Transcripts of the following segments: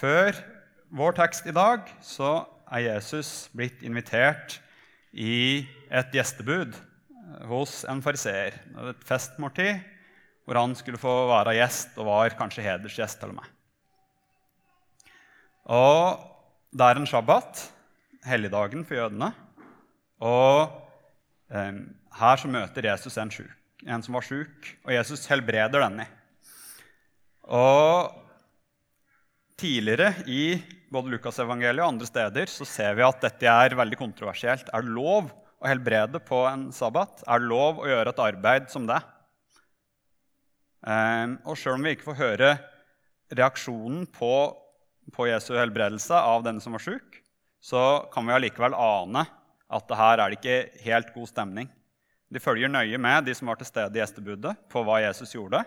Før vår tekst i dag så er Jesus blitt invitert i et gjestebud hos en fariseer. Et festmåltid hvor han skulle få være gjest, og var kanskje hedersgjest til og med. Og det er en sabbat, helligdagen for jødene. Og eh, her så møter Jesus en, syk, en som var sjuk, og Jesus helbreder denne. Og tidligere i både Lukasevangeliet og andre steder så ser vi at dette er veldig kontroversielt. Er det lov å helbrede på en sabbat? Er det lov å gjøre et arbeid som det? Um, og sjøl om vi ikke får høre reaksjonen på, på Jesu helbredelse av denne som var sjuk, så kan vi allikevel ane at det her er det ikke helt god stemning. De følger nøye med, de som var til stede i gjestebudet, på hva Jesus gjorde.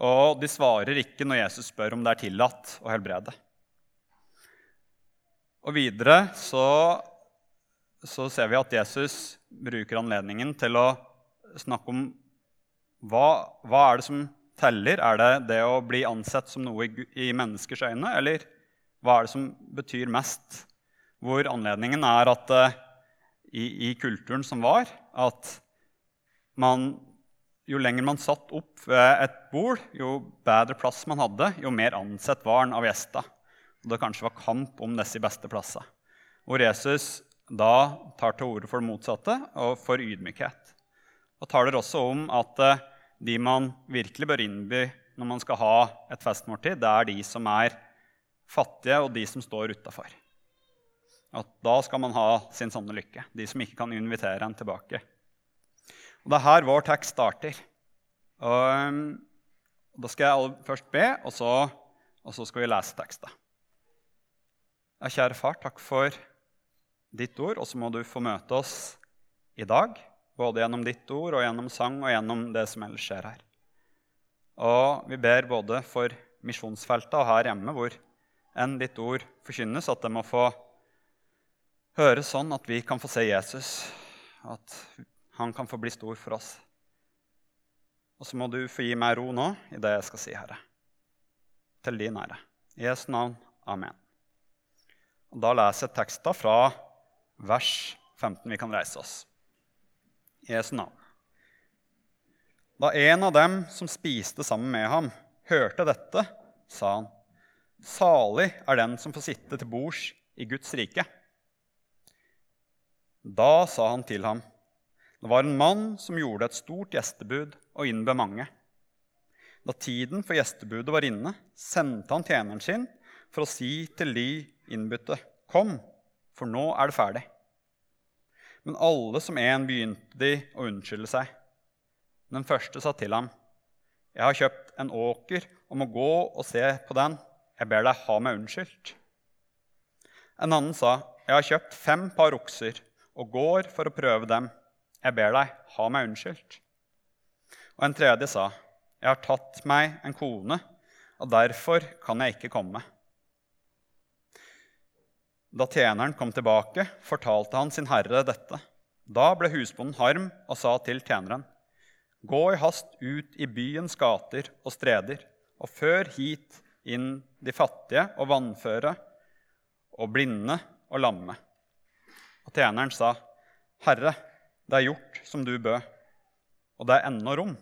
Og de svarer ikke når Jesus spør om det er tillatt å helbrede. Og videre så, så ser vi at Jesus bruker anledningen til å snakke om hva, hva er det som teller. Er det det å bli ansett som noe i, i menneskers øyne, eller hva er det som betyr mest? Hvor anledningen er at uh, i, i kulturen som var, at man jo lenger man satt opp ved et bord, jo bedre plass man hadde, jo mer ansett var han av gjester. Og det kanskje var kamp om disse beste plassene. Hvor Jesus da tar til orde for det motsatte og for ydmykhet. Og taler også om at eh, de man virkelig bør innby når man skal ha et festmåltid, det er de som er fattige, og de som står utafor. Da skal man ha sin sanne lykke. De som ikke kan invitere en tilbake. Og Det er her vår tekst starter. Og, um, da skal jeg først be, og så, og så skal vi lese teksten. Ja, kjære far, takk for ditt ord, og så må du få møte oss i dag. Både gjennom ditt ord og gjennom sang og gjennom det som ellers skjer her. Og vi ber både for misjonsfeltet og her hjemme, hvor enn ditt ord forkynnes, at det må få høres sånn at vi kan få se Jesus. At han kan få bli stor for oss. Og så må du få gi meg ro nå i det jeg skal si, Herre. Til din ære. I Jesu navn. Amen. Og Da leser jeg teksten fra vers 15. Vi kan reise oss. I Jesu navn. Da en av dem som spiste sammen med ham, hørte dette, sa han, Salig er den som får sitte til bords i Guds rike. Da sa han til ham, det var en mann som gjorde et stort gjestebud og innbød mange. Da tiden for gjestebudet var inne, sendte han tjeneren sin for å si til de innbudte, Kom, for nå er det ferdig. Men alle som en begynte de å unnskylde seg. Den første sa til ham, Jeg har kjøpt en åker og må gå og se på den. Jeg ber deg ha meg unnskyldt. En annen sa, Jeg har kjøpt fem par okser og går for å prøve dem. Jeg ber deg, ha meg unnskyldt. Og en tredje sa, Jeg har tatt meg en kone, og derfor kan jeg ikke komme. Da tjeneren kom tilbake, fortalte han sin herre dette. Da ble husbonden harm og sa til tjeneren.: Gå i hast ut i byens gater og streder, og før hit inn de fattige og vannføre og blinde og lamme. Og tjeneren sa, Herre, det er gjort som du bød, og det er ennå rom.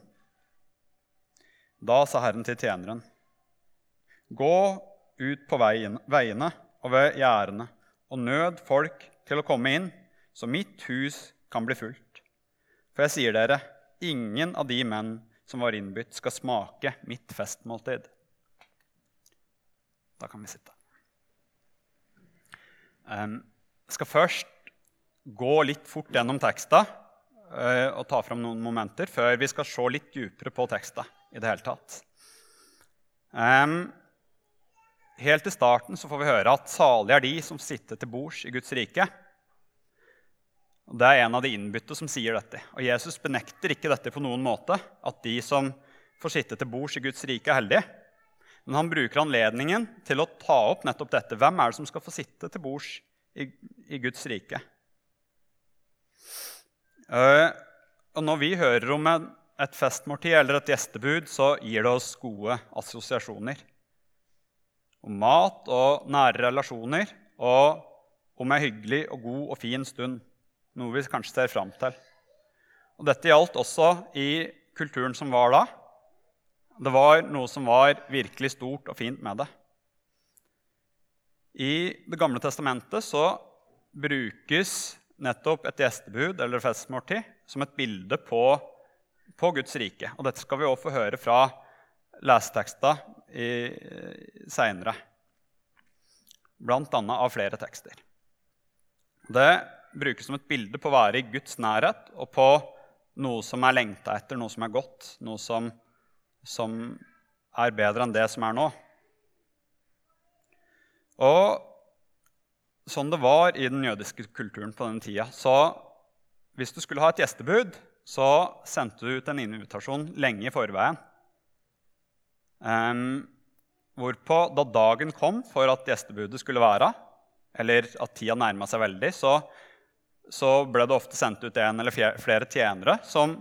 Da sa Herren til tjeneren.: Gå ut på veiene og ved gjerdene og nød folk til å komme inn, så mitt hus kan bli fullt. For jeg sier dere, ingen av de menn som var innbytt, skal smake mitt festmåltid. Da kan vi sitte. Jeg skal først gå litt fort gjennom teksta uh, og ta fram noen momenter før vi skal se litt dypere på teksta. i det hele tatt. Helt til starten så får vi høre at salige er de som sitter til bords i Guds rike. Det er en av de innbytte som sier dette. Og Jesus benekter ikke dette på noen måte, at de som får sitte til bords i Guds rike, er heldige. Men han bruker anledningen til å ta opp nettopp dette. Hvem er det som skal få sitte til bords i, i Guds rike? Eh, og når vi hører om et festmåltid eller et gjestebud, så gir det oss gode assosiasjoner. om mat og nære relasjoner og om ei hyggelig og god og fin stund, noe vi kanskje ser fram til. Og dette gjaldt også i kulturen som var da. Det var noe som var virkelig stort og fint med det. I Det gamle testamentet så brukes nettopp et gjestebud eller festmåltid som et bilde på, på, Guds rike. Og dette skal vi også få høre fra leseteksta seinere. annet av flere tekster. Det brukes som et bilde på å være i Guds nærhet og på noe som er lengta etter, noe som er godt, noe som, som er bedre enn det som er nå. Og sånn det var i den jødiske kulturen på den tida, så hvis du skulle ha et gjestebud, så sendte du ut en invitasjon lenge i forveien. Um, hvorpå, da dagen kom for at gjestebudet skulle være, eller at tida nærma seg veldig, så, så, ble det ofte sendt ut en eller flere tjenere som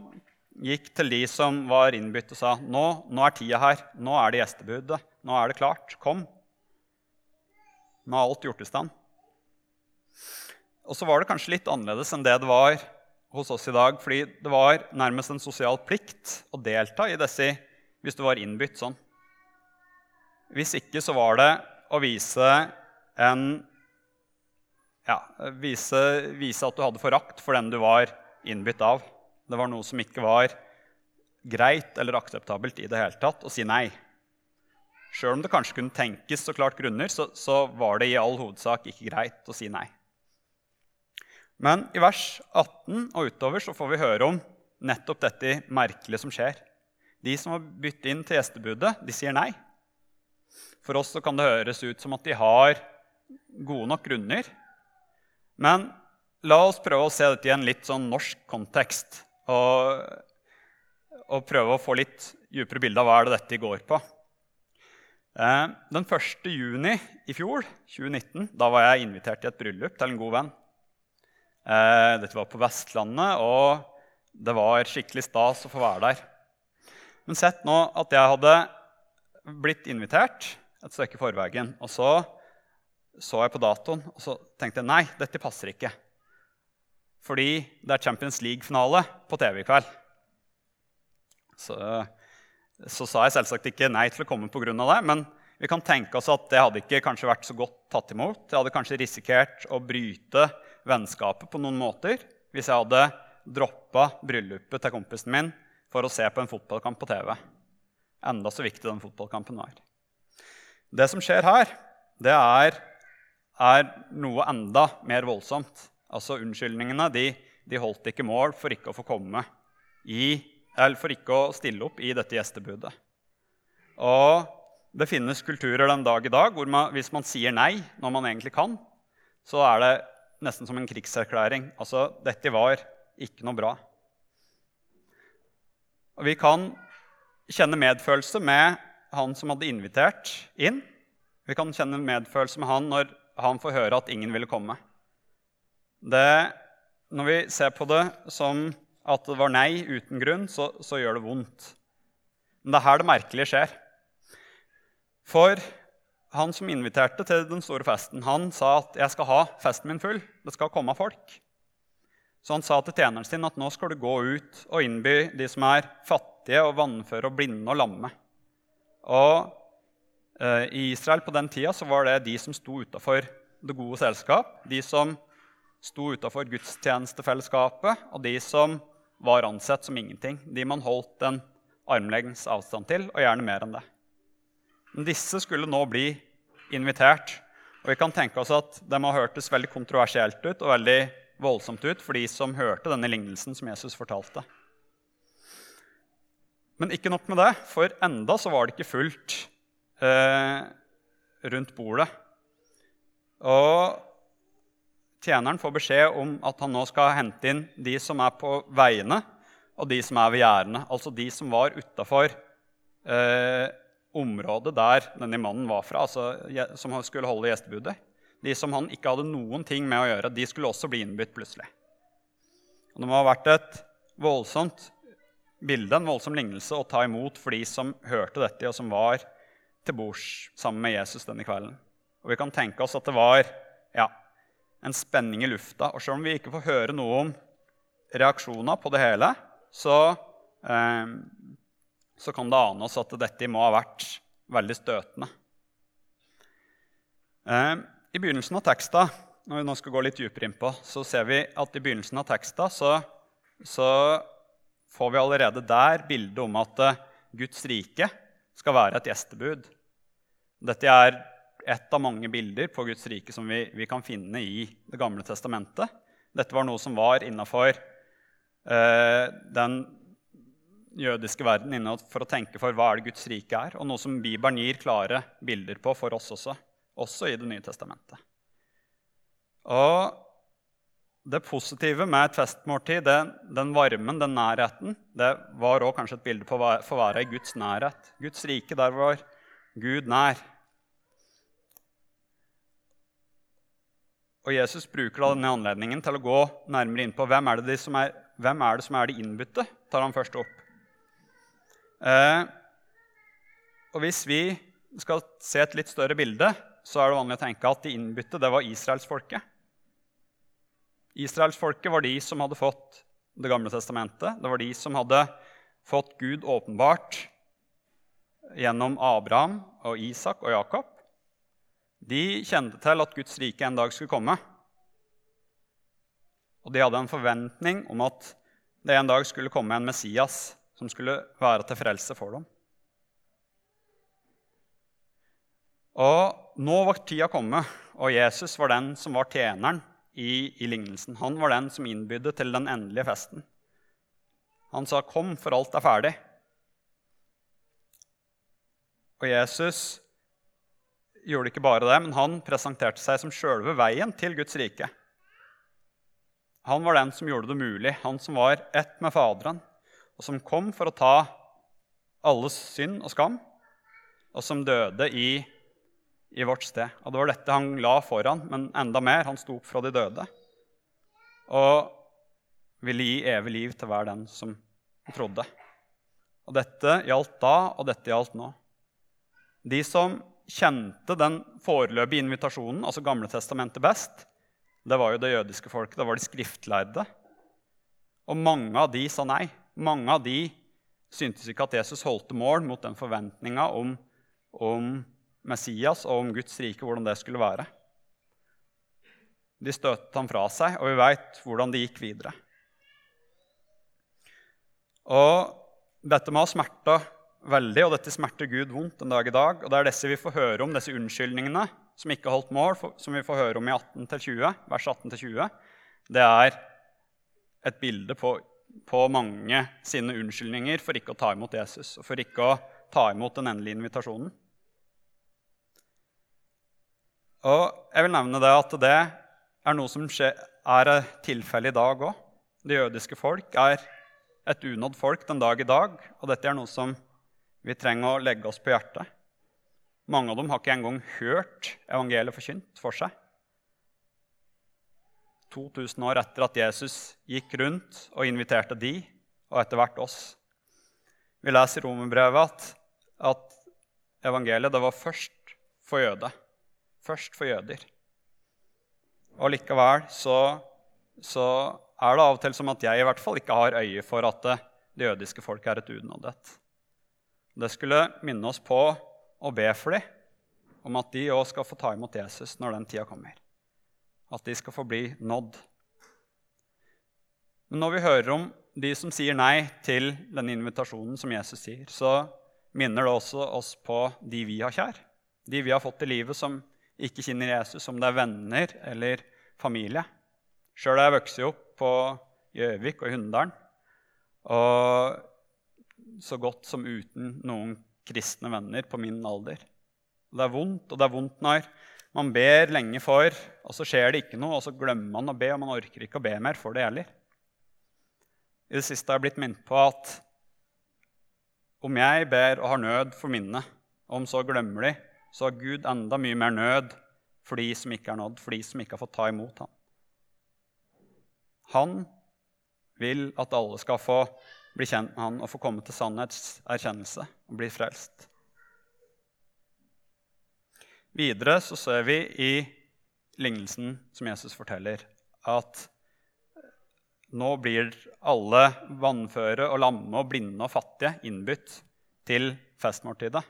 gikk til de som var innbytt, og sa nå, nå er tida her. Nå er det gjestebudet. Nå er det klart. Kom. Nå er alt gjort i stand. Og så var det kanskje litt annerledes enn det det var hos oss i dag. fordi det var nærmest en sosial plikt å delta i disse hvis du var innbytt sånn. Hvis ikke så var det å vise en ja, vise, vise, at du hadde forakt for den du var innbytt av. Det var noe som ikke var greit eller akseptabelt i det hele tatt å si nei. Sjøl om det kanskje kunne tenkes så klart grunner, så, så var det i all hovedsak ikke greit å si nei. Men i vers 18 og utover så får vi høre om nettopp dette merkelige som skjer. De som har byttet inn til gjestebudet, de sier nei. For oss så kan det høres ut som at de har gode nok grunner. Men la oss prøve å se dette i en litt sånn norsk kontekst. Og, og prøve å få litt dypere bilde av hva er det dette går på. Eh, den 1. juni i fjor, 2019, da var jeg invitert til et bryllup til en god venn. Eh, dette var på Vestlandet, og det var skikkelig stas å få være der. Men sett nå at jeg hadde blitt invitert et stykke forveien. Og så så jeg på datoen og så tenkte jeg, nei, dette passer ikke. Fordi det er Champions League-finale på TV i kveld. Så, så, sa jeg selvsagt ikke nei til å komme pga. det. Men vi kan tenke oss at det hadde ikke kanskje vært så godt tatt imot. Jeg hadde kanskje risikert å bryte vennskapet på noen måter hvis jeg hadde droppa bryllupet til kompisen min for å se på en fotballkamp på TV. Enda så viktig den fotballkampen var. Det som skjer her, det er, er noe enda mer voldsomt. Altså Unnskyldningene de, de, holdt ikke mål for ikke å få komme i, eller for ikke å stille opp i dette gjestebudet. Og det finnes kulturer den dag i dag hvor man, hvis man sier nei når man egentlig kan, så er det nesten som en krigserklæring. Altså, dette var ikke noe bra. Og vi kan kjenne medfølelse med han som hadde invitert inn. Vi kan kjenne medfølelse med han når han får høre at ingen ville komme. Det, når vi ser på det som at det var nei uten grunn, så, så gjør det vondt. Men det er her det merkelige skjer. For han som inviterte til den store festen, han sa at 'jeg skal ha festen min full'. Det skal komme folk. Så han sa til tjeneren sin at nå skal du gå ut og innby de som er fattige og vannføre og blinde og lamme. Og eh, I Israel på den tida så var det de som sto utafor det gode selskap. De som sto utafor gudstjenestefellesskapet, og de som var ansett som ingenting. De man holdt en armlengdes avstand til, og gjerne mer enn det. Disse skulle nå bli invitert. Og vi kan tenke oss at De har ha hørtes veldig kontroversielt ut og veldig voldsomt ut for de som hørte denne lignelsen som Jesus fortalte. Men ikke nok med det, for enda så var det ikke fullt eh, rundt bordet. Og tjeneren får beskjed om at han nå skal hente inn de som er på veiene, og de som er ved gjerdene. Altså de som var utafor eh, området der denne mannen var fra, altså, som skulle holde gjestebudet. De som han ikke hadde noen ting med å gjøre, de skulle også bli innbytt plutselig. Og det må ha vært et voldsomt bilde, en voldsom lignelse, å ta imot for de som hørte dette, og som var til bords sammen med Jesus denne kvelden. Og vi kan tenke oss at det var ja, en spenning i lufta. Og selv om vi ikke får høre noe om reaksjoner på det hele, så, eh, så kan det ane oss at dette må ha vært veldig støtende. Eh, I begynnelsen av teksten når vi nå skal gå litt dypere innpå, så ser vi at i begynnelsen av teksten så, så får vi allerede der bildet om at eh, Guds rike skal være et gjestebud. Dette er ett av mange bilder på Guds rike som vi, vi kan finne i Det gamle testamentet. Dette var noe som var innafor eh, den jødiske verden for å tenke for hva er det Guds rike er, og noe som Bibelen gir klare bilder på for oss også, også i Det nye testamentet. Og det positive med et festmåltid, det, den varmen, den nærheten, det var også kanskje et bilde på å få være i Guds nærhet. Guds rike, der var Gud nær. Og Jesus bruker da denne anledningen til å gå nærmere inn på hvem er det, de som, er, hvem er det som er de innbytte, tar han først opp. Eh, og hvis vi skal se et litt større bilde, så er det vanlig å tenke at de innbytte det var israelsfolket. Israelsfolket var de som hadde fått Det gamle testamentet. Det var de som hadde fått Gud åpenbart gjennom Abraham og Isak og Jakob. De kjente til at Guds rike en dag skulle komme. Og de hadde en forventning om at det en dag skulle komme en Messias som skulle være til frelse for dem. Og nå var tida kommet, og Jesus var den som var tjeneren i, i lignelsen. Han var den som innbydde til den endelige festen. Han sa, 'Kom, for alt er ferdig'. Og Jesus gjorde ikke bare det, men han presenterte seg som sjølve veien til Guds rike. Han var den som gjorde det mulig, han som var ett med Faderen, og som kom for å ta alles synd og skam, og som døde i, i vårt sted. Og Det var dette han la foran, men enda mer. Han sto opp fra de døde og ville gi evig liv til hver den som trodde. Og Dette gjaldt da, og dette gjaldt nå. De som kjente den foreløpige invitasjonen, altså Gamle testamentet, best, det var jo det jødiske folket. Det var de skriftlærde. Og mange av de sa nei. Mange av de syntes ikke at Jesus holdt mål mot den forventninga om, om, Messias og om Guds rike, hvordan det skulle være. De støtet ham fra seg, og vi veit hvordan det gikk videre. Og dette må ha smerta veldig, og dette smerter Gud vondt en dag i dag. Og det er disse vi får høre om, disse unnskyldningene som ikke holdt mål, som vi får høre om i 18-20, vers 18-20. Det er et bilde på, på, mange sine unnskyldninger for ikke å ta imot Jesus og for ikke å ta imot den endelige invitasjonen. Og jeg vil nevne det at det er noe som er tilfellet i dag òg. Det jødiske folk er et unådd folk den dag i dag, og dette er noe som vi trenger å legge oss på hjertet. Mange av dem har ikke engang hørt evangeliet forkynt for seg. 2000 år etter at Jesus gikk rundt og inviterte de, og etter hvert oss. Vi leser i Romerbrevet at, at evangeliet det var først for jøde. Først for jøder. Og likevel så, så, er det av og til som at jeg i hvert fall ikke har øye for at det, det jødiske folk er et unådet. Det skulle minne oss på å be for dem om at de òg skal få ta imot Jesus når den tida kommer. At de skal få bli nådd. Men når vi hører om de som sier nei til denne invitasjonen som Jesus sier, så minner det også oss på de vi har kjær. De vi har fått i livet som ikke kjenner Jesus, om det er venner eller familie. Sjøl har jeg vokst opp på Gjøvik og i Hunndalen. Og så godt som uten noen kristne venner på min alder. Det er vondt, og det er vondt når man ber lenge for, og så skjer det ikke noe, og så glemmer man å be, og man orker ikke å be mer for det heller. I det siste har jeg blitt minnet på at om jeg ber og har nød for minnet, om så glemmer de, så har Gud enda mye mer nød for de som ikke er nådd, for de som ikke har fått ta imot ham. Han vil at alle skal få bli kjent med han og få komme til sannhetserkjennelse og bli frelst. Videre så ser vi i lignelsen som Jesus forteller, at nå blir alle vannføre og lamme og blinde og fattige innbytt til festmåltidet.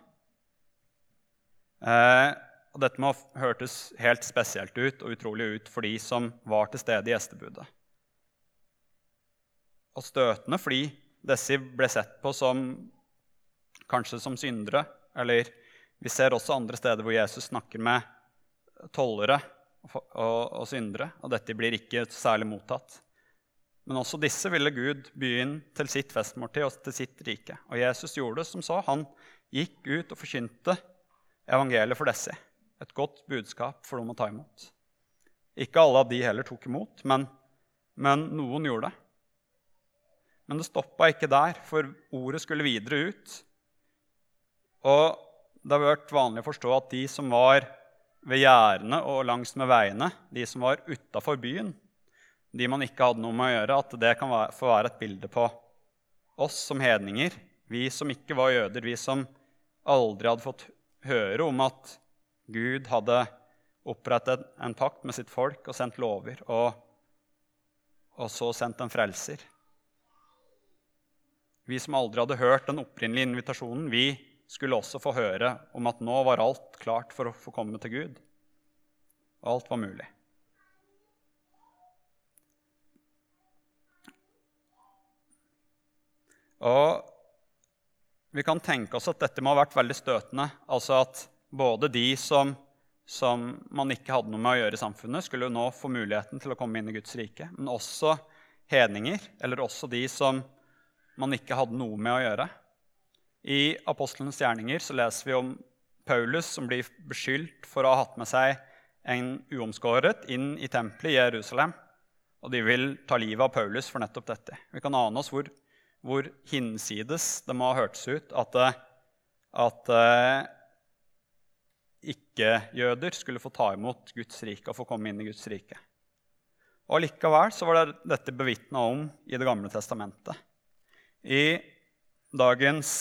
Eh, og dette må hørtes helt spesielt ut og utrolig ut for de som var til stede i gjestebudet. Og støtende fordi disse ble sett på som kanskje som syndere. Eller vi ser også andre steder hvor Jesus snakker med tollere og, og, syndere, og dette blir ikke særlig mottatt. Men også disse ville Gud inn til sitt festmåltid og til sitt rike. Og Jesus gjorde det som så. Han gikk ut og forkynte evangeliet for disse. Et godt budskap for dem å ta imot. Ikke alle av de heller tok imot, men, men noen gjorde det. Men det stoppa ikke der, for ordet skulle videre ut. Og det har vært vanlig å forstå at de som var ved gjerdene og langs med veiene, de som var utafor byen, de man ikke hadde noe med å gjøre, at det kan få være et bilde på oss som hedninger. Vi som ikke var jøder, vi som aldri hadde fått høre om at Gud hadde opprettet en pakt med sitt folk og sendt lover, og, og så sendt en frelser. Vi som aldri hadde hørt den opprinnelige invitasjonen, vi skulle også få høre om at nå var alt klart for å få komme til Gud. Alt var mulig. Og vi kan tenke oss at dette må ha vært veldig støtende. Altså at både de som, som, man ikke hadde noe med å gjøre i samfunnet, skulle nå få muligheten til å komme inn i Guds rike. Men også hedninger, eller også de som man ikke hadde noe med å gjøre. I apostlenes gjerninger så leser vi om Paulus som blir beskyldt for å ha hatt med seg en uomskåret inn i tempelet i Jerusalem. Og de vil ta livet av Paulus for nettopp dette. Vi kan ane oss hvor hvor hinsides det må ha hørtes ut at, eh, at uh, ikke-jøder skulle få ta imot Guds rike og få komme inn i Guds rike. Og Likevel så var det dette bevitna om i Det gamle testamentet. I dagens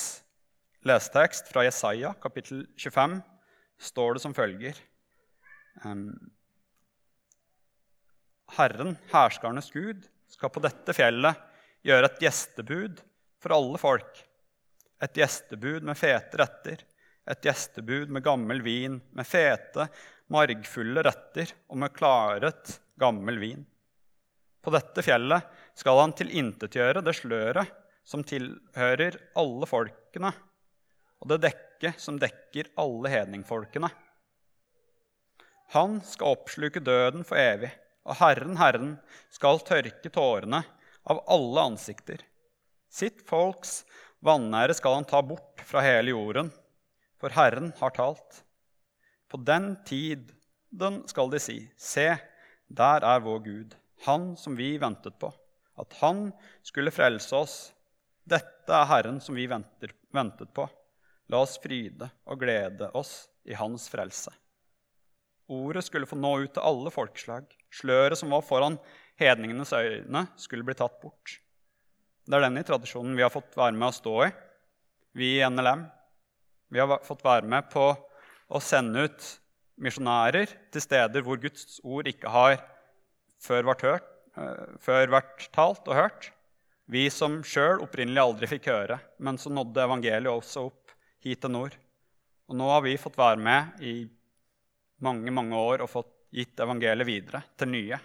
lesetekst fra Jesaja, kapittel 25, står det som følger Herren, herskernes Gud, skal på dette fjellet gjøre et gjestebud for alle folk. Et gjestebud med fete retter, et gjestebud med gammel vin, med fete, margfulle retter og med klaret, gammel vin. På dette fjellet skal han tilintetgjøre det sløret som tilhører alle folkene, og det dekket som dekker alle hedningfolkene. Han skal oppsluke døden for evig, og Herren, Herren, skal tørke tårene av alle ansikter. Sitt folks vanære skal han ta bort fra hele jorden, for Herren har talt. På den tid den skal de si, se, der er vår Gud, Han som vi ventet på, at Han skulle frelse oss. Dette er Herren som vi venter, ventet på. La oss fryde og glede oss i Hans frelse. Ordet skulle få nå ut til alle folkeslag. Sløret som var foran hedningenes øyne skulle bli tatt bort. Det er denne tradisjonen vi har fått være med å stå i, vi i NLM. Vi har fått være med på å sende ut misjonærer til steder hvor Guds ord ikke har før vært, hørt, eh, før vært talt og hørt. Vi som sjøl opprinnelig aldri fikk høre, men så nådde evangeliet også opp hit til nord. Og nå har vi fått være med i mange mange år og fått gitt evangeliet videre til nye.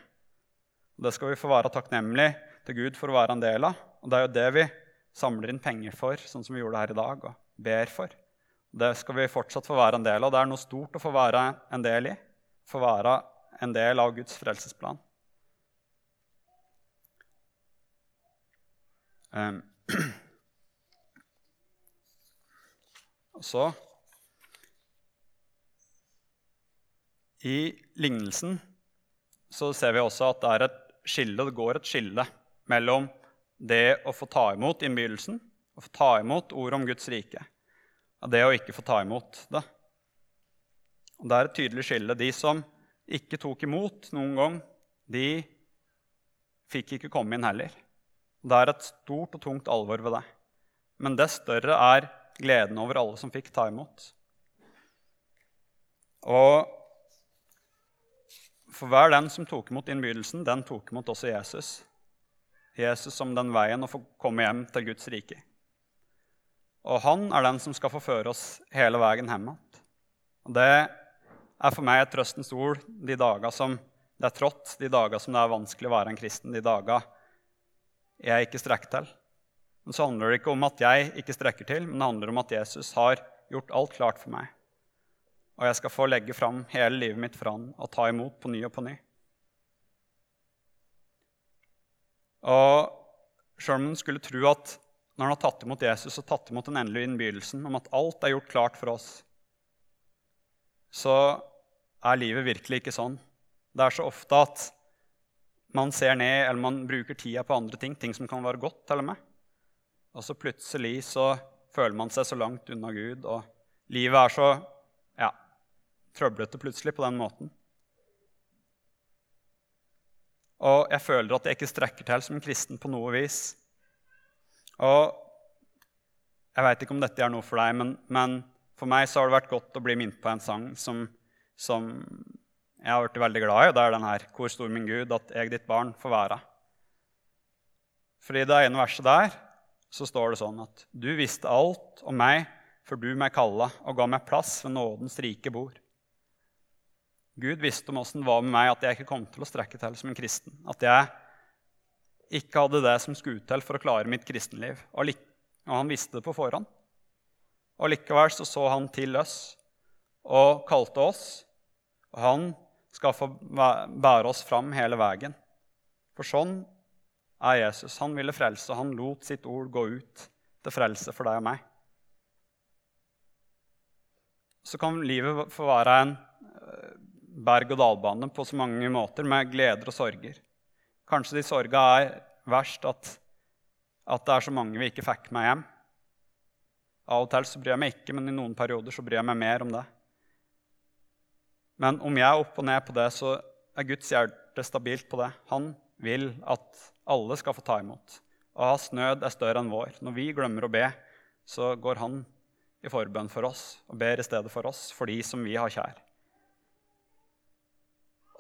Og det skal vi få være takknemlig til Gud for å være en del av. Og det er jo det vi samler inn penger for, sånn som vi gjorde her i dag, og ber for. Det skal vi fortsatt få være en del av. Det er noe stort å få være en del i. Få være en del av Guds frelsesplan. Um. Og så I lignelsen så ser vi også at det er et skille, det går et skille mellom det å få ta imot innbydelsen, å få ta imot ordet om Guds rike, og det å ikke få ta imot det. Og Det er et tydelig skille. De som ikke tok imot noen gang, de fikk ikke komme inn heller. Det er et stort og tungt alvor ved det. Men det større er gleden over alle som fikk ta imot. Og for hver den som tok imot innbydelsen, den tok imot også Jesus. Jesus som den veien å få komme hjem til Guds rike. Og han er den som skal få føre oss hele veien hjem igjen. Og det er for meg et trøstens ord de dager som det er trått, de dager som det er vanskelig å være en kristen, de dager jeg ikke strekker til. Men så handler det ikke om at jeg ikke strekker til, men det handler om at Jesus har gjort alt klart for meg. Og jeg skal få legge fram hele livet mitt for han og ta imot på ny og på ny. Og Sherman skulle tro at når han har tatt imot Jesus og tatt imot den endelige innbydelsen om at alt er gjort klart for oss, så er livet virkelig ikke sånn. Det er så ofte at man ser ned eller man bruker tida på andre ting, ting som kan være godt til og med. Og så plutselig så føler man seg så langt unna Gud, og livet er så ja, trøblete plutselig på den måten. Og jeg føler at jeg ikke strekker til som kristen på noe vis. Og jeg veit ikke om dette er noe for deg, men, men, for meg så har det vært godt å bli minnet på en sang som, som jeg har blitt veldig glad i, og det er den her 'Hvor stor min Gud, at jeg ditt barn får være'. Fordi det ene verset der så står det sånn at 'Du visste alt om meg før du meg kalla og ga meg plass ved nådens rike bord'. Gud visste om åssen det var med meg at jeg ikke kom til å strekke til som en kristen. At jeg ikke hadde det som skulle til for å klare mitt kristenliv. Og, han visste det på forhånd. Og likevel så, så han til oss og kalte oss. Og han skal få bære oss fram hele veien. For sånn er Jesus. Han ville frelse. Han lot sitt ord gå ut til frelse for deg og meg. Så kan livet få være en eh, berg-og-dal-bane på så mange måter, med gleder og sorger. Kanskje de sorga er verst at, at, det er så mange vi ikke fikk med hjem. Av og til så bryr jeg meg ikke, men i noen perioder så bryr jeg meg mer om det. Men om jeg er opp og ned på det, så er Guds hjerte stabilt på det. Han vil at alle skal få ta imot. Og hans nød er større enn vår. Når vi glemmer å be, så går han i forbønn for oss og ber i stedet for oss, for de som vi har kjær.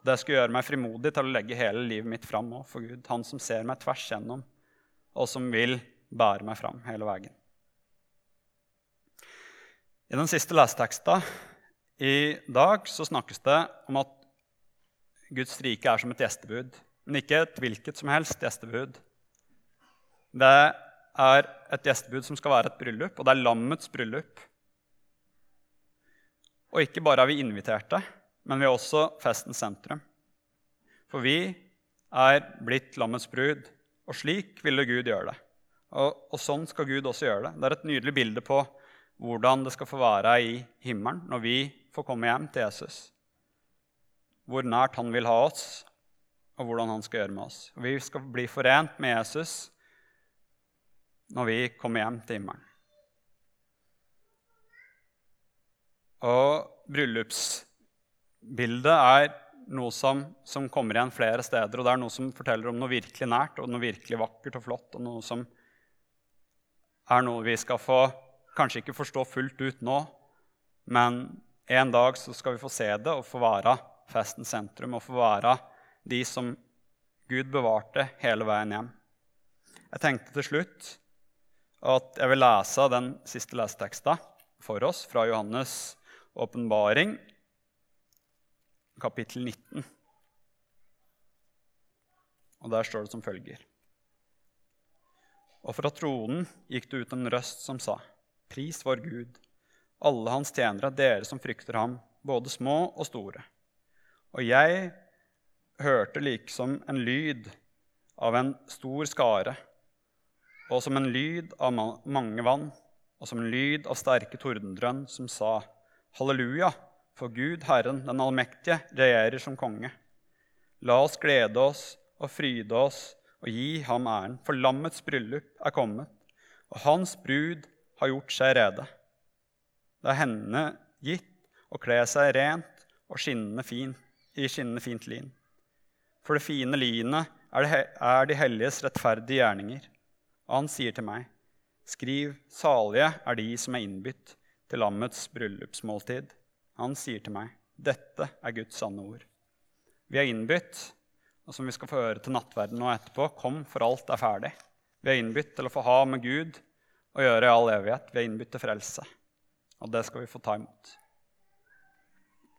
Det skulle gjøre meg frimodig til å legge hele livet mitt fram for Gud. Han som ser meg tvers gjennom, og som vil bære meg fram hele veien. I den siste leseteksten i dag så snakkes det om at Guds rike er som et gjestebud. Men ikke et hvilket som helst gjestebud. Det er et gjestebud som skal være et bryllup, og det er lammets bryllup. Og ikke bare er vi inviterte, men vi er også festens sentrum. For vi er blitt lammets brud, og slik ville Gud gjøre det. Og, og, sånn skal Gud også gjøre det. Det er et nydelig bilde på hvordan det skal få være i himmelen når vi får komme hjem til Jesus. Hvor nært han vil ha oss, og hvordan han skal gjøre med oss. Vi skal bli forent med Jesus når vi kommer hjem til himmelen. Og bryllupsbildet er noe som, som, kommer igjen flere steder. Og det er noe som forteller om noe virkelig nært og noe virkelig vakkert og flott. Og noe som er noe vi skal få kanskje ikke forstå fullt ut nå, men en dag så skal vi få se det og få være festens sentrum og få være de som Gud bevarte hele veien hjem. Jeg tenkte til slutt at jeg vil lese den siste leseteksten for oss fra Johannes' åpenbaring, kapittel 19. Og der står det som følger. Og fra tronen gikk det ut en røst som sa:" Pris vår Gud, alle hans tjenere, dere som frykter ham, både små og store. Og jeg hørte liksom en lyd av en stor skare, og som en lyd av mange vann, og som en lyd av sterke tordendrønn, som sa, Halleluja, for Gud, Herren, den allmektige, regjerer som konge. La oss glede oss og fryde oss og gi ham æren, for lammets bryllup er kommet, og hans brud har gjort seg rede. Det er henne gitt å kle seg rent og skinnende fint, i skinnende fint lin. For det fine lynet er, de helliges rettferdige gjerninger. Og han sier til meg, skriv, salige er de som er innbytt til lammets bryllupsmåltid. Han sier til meg, Dette er Guds sanne ord. Vi er innbytt, og som vi skal få høre til nattverden nå etterpå, kom, for alt er ferdig. Vi er innbytt til å få ha med Gud å gjøre i all evighet. Vi er innbytt til frelse. Og det skal vi få ta imot.